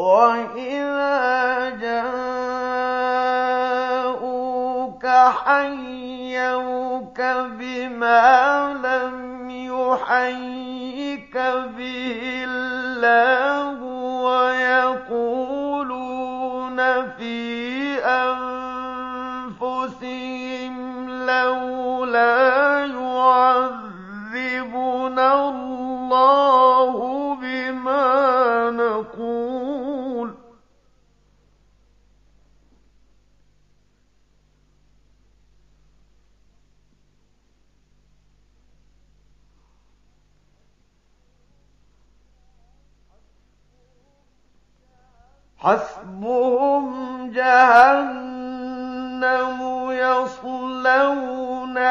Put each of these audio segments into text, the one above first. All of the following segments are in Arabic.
وإذا جاءوك حيوك بما لم يحيك به الله حسبهم جهنم يصلونها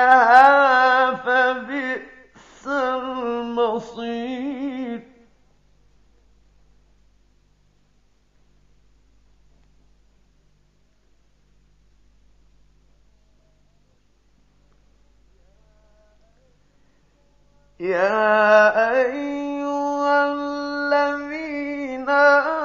فبئس المصير يا أيها الذين آمنوا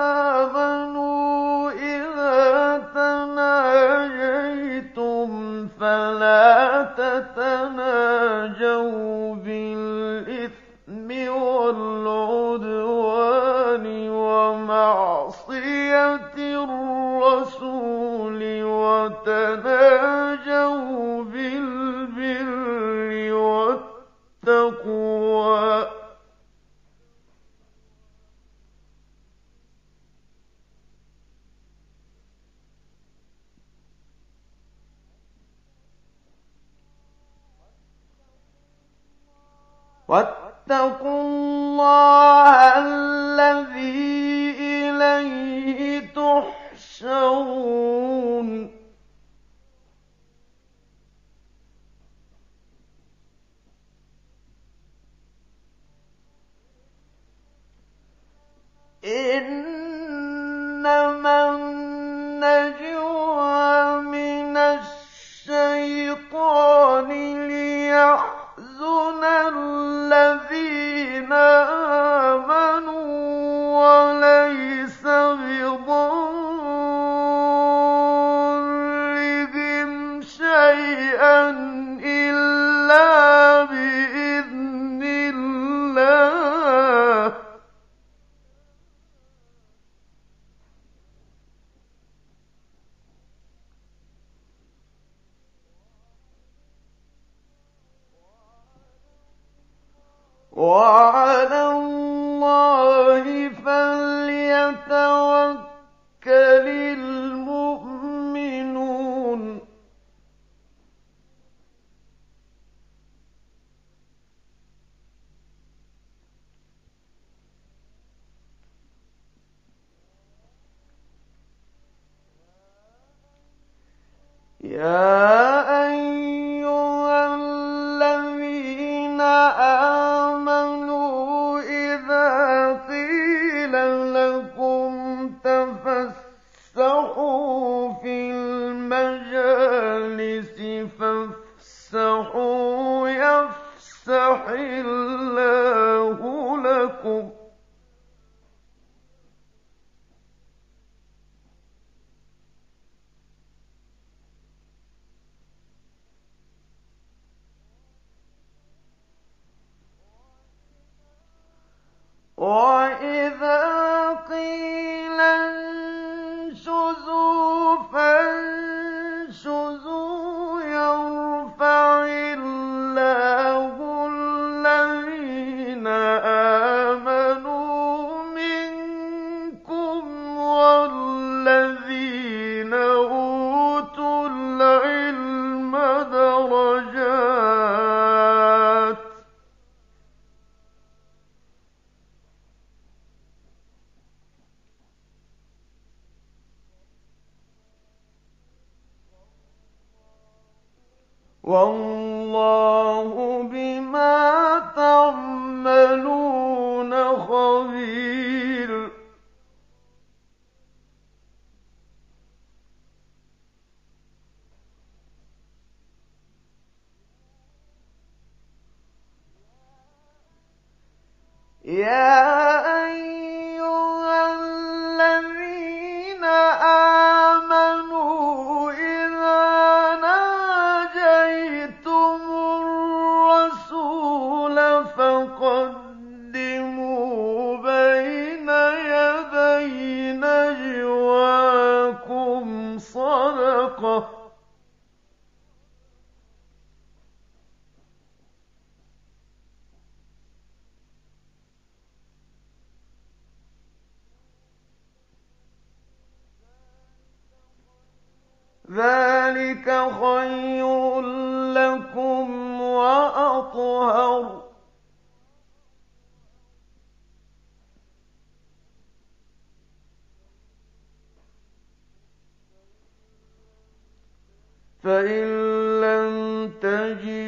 تناجوا بالإثم والعدوان ومعصية الرسول وتناجوا بالبر والتقوى. واتقوا الله الذي إليه تحشرون. إنما النجوى من الشيطان ليحزن الذين آمنوا وليس 我 يفسح والله بما تعملون خبير. يا ذلك خير لكم وأطهر فإن لم تجدوا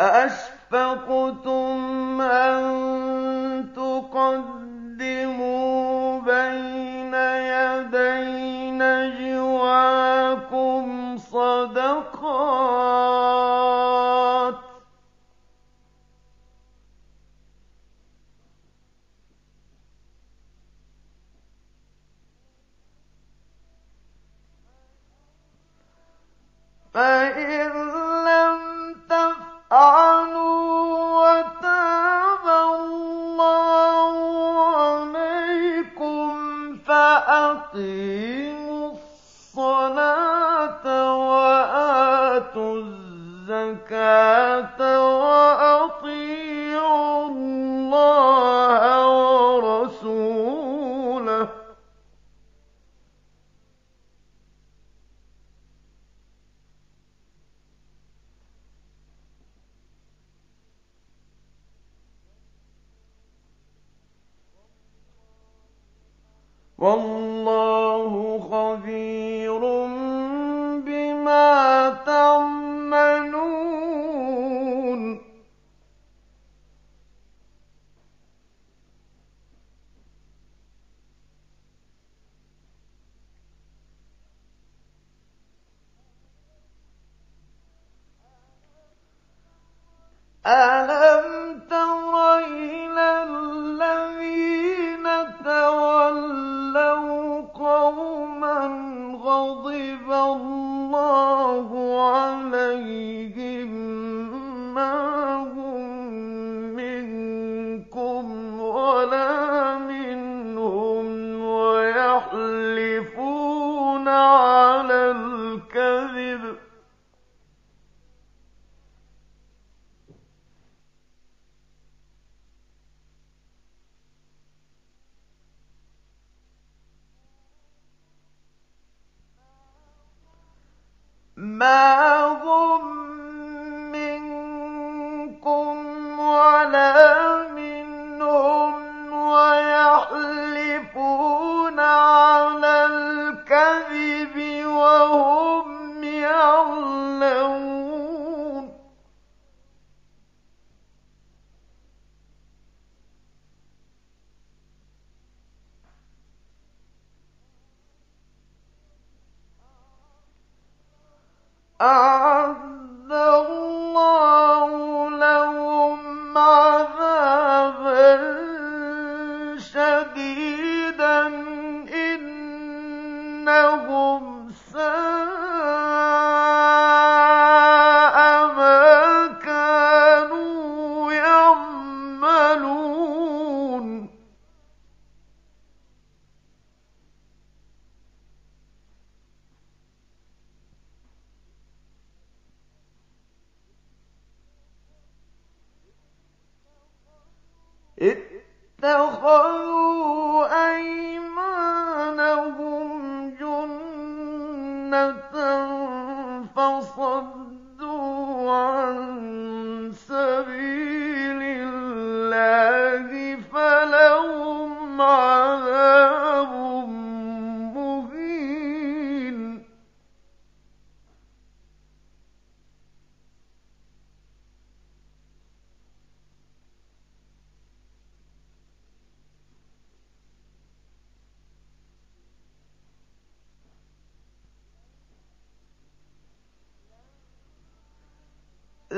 أأشفقتم أن والله على الكذب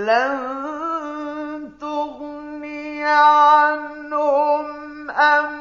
لن تغني عنهم أم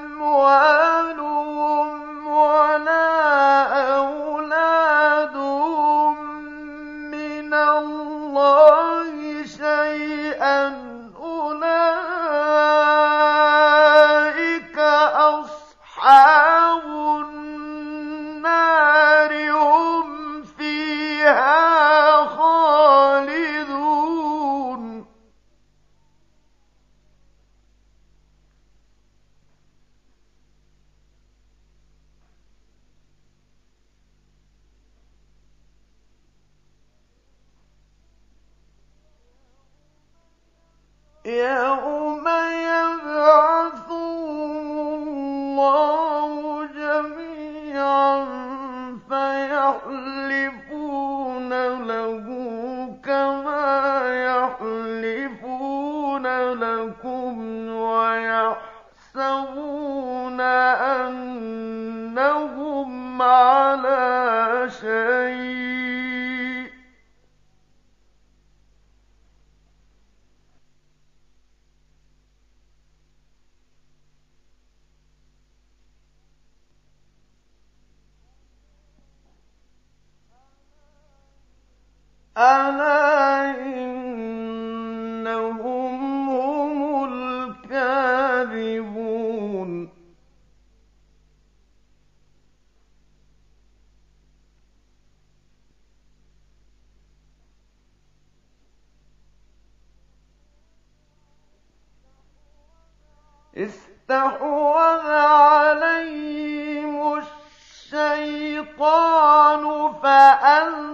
يوم يبعثهم الله جميعا فيحلفون له كما يحلفون لكم ويحسبون أنهم على شيء اسْتَحْوَذَ عَلَيْهِمُ الشَّيْطَانُ فَأَنسَاهُمْ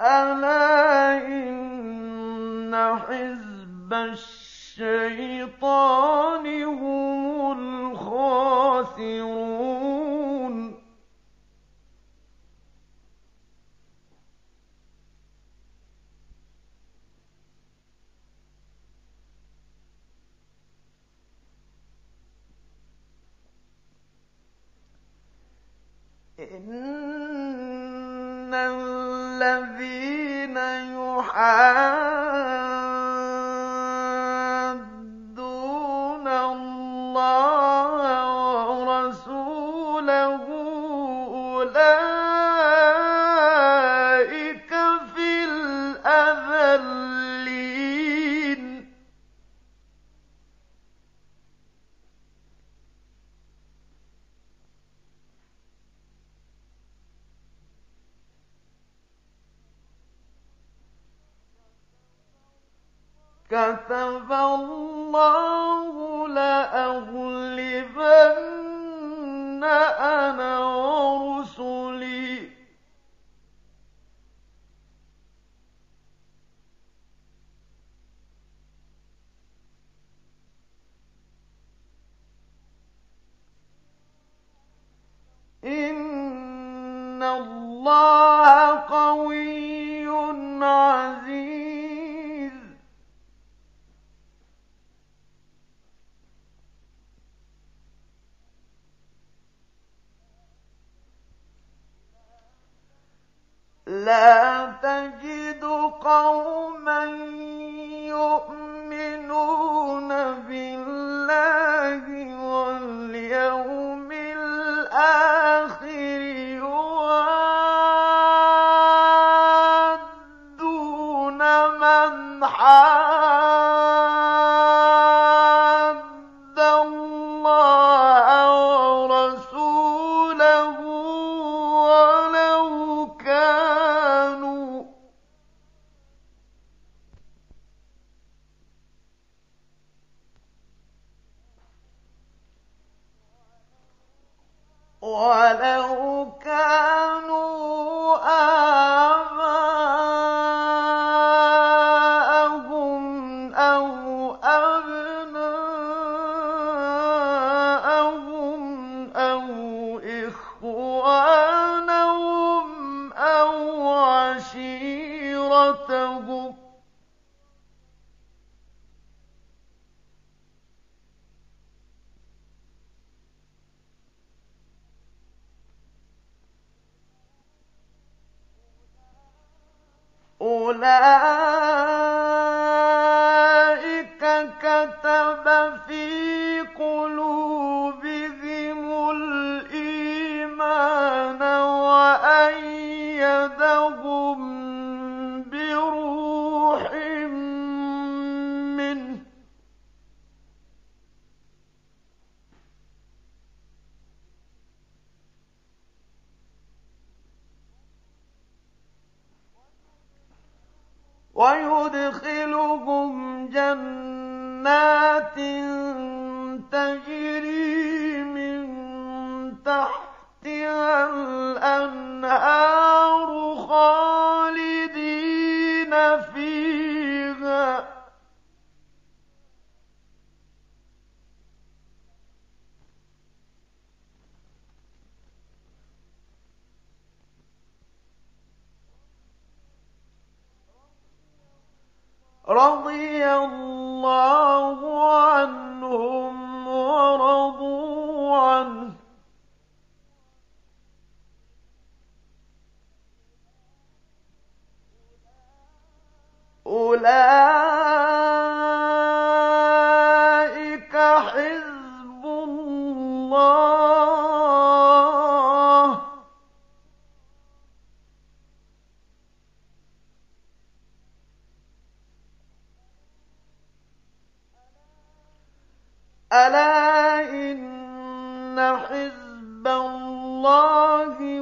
أَلَا إِنَّ حِزْبَ الشَّيْطَانِ هُمُ الْخَاسِرُونَ يُحَادُّونَ كَتَبَ اللَّهُ لَأَغْلِبَنَّ أَنَا وَرُسُلِي ۚ. إِنَّ اللَّهَ قَوِيٌّ عَزِيزٌ لَّا تَجِدُ قَوْمًا أُولَٰئِكَ جنات تجري من تحتها الأنهار خالدين فيها رضي الله الله عنهم ورضوا عنه. أولئك ألا إن حزب الله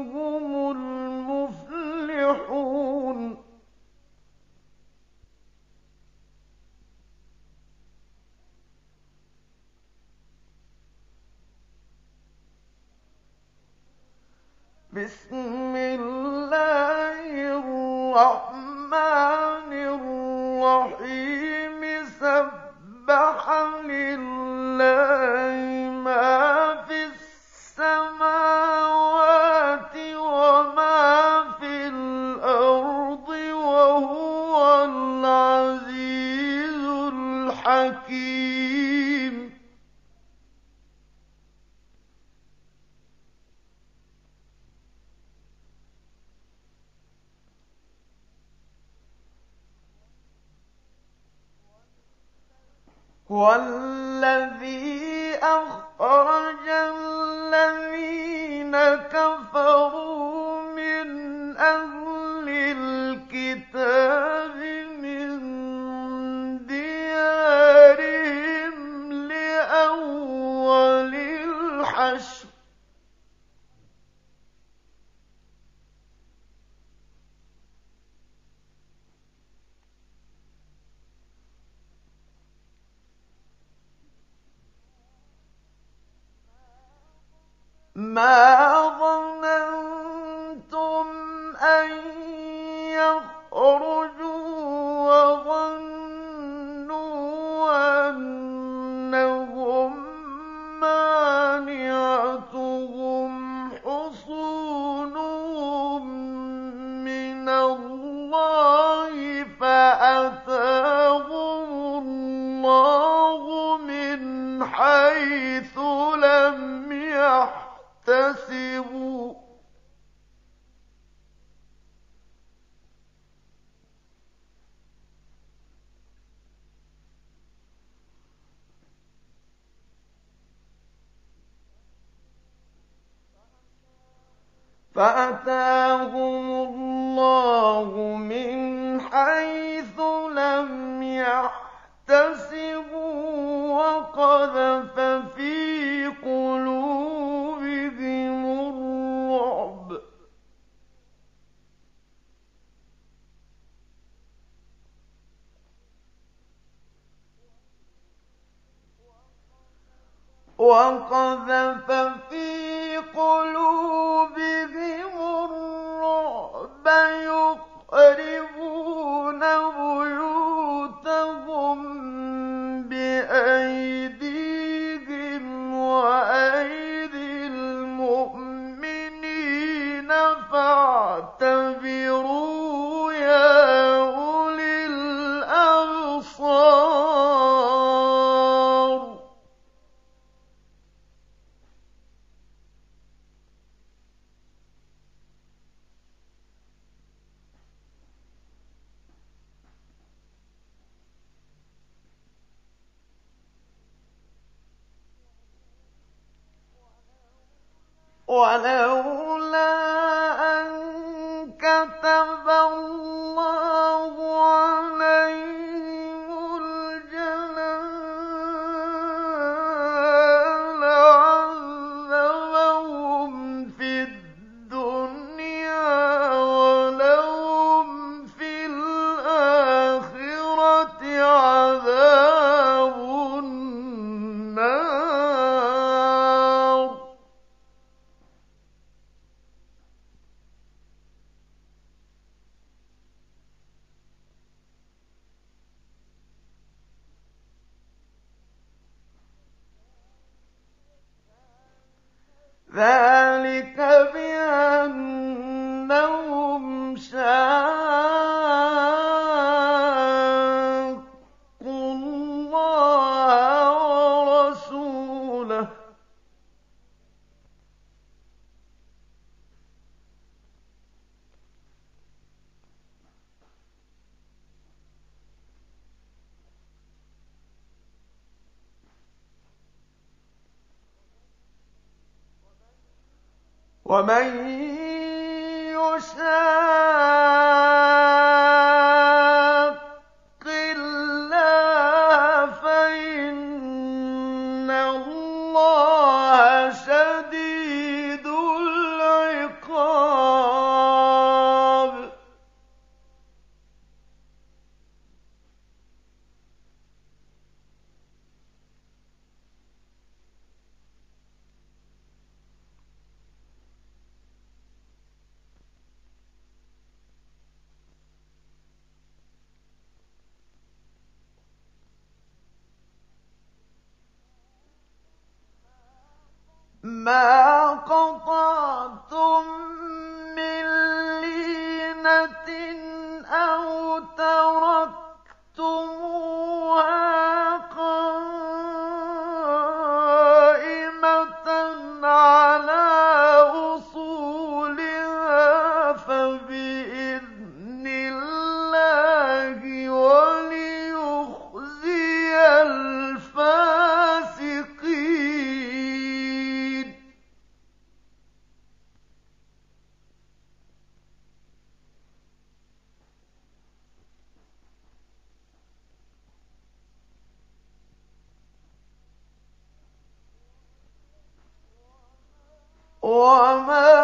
وَالَّذِي أخرج الذين كفروا ما وقذف في قلوب ولو ومن ما وما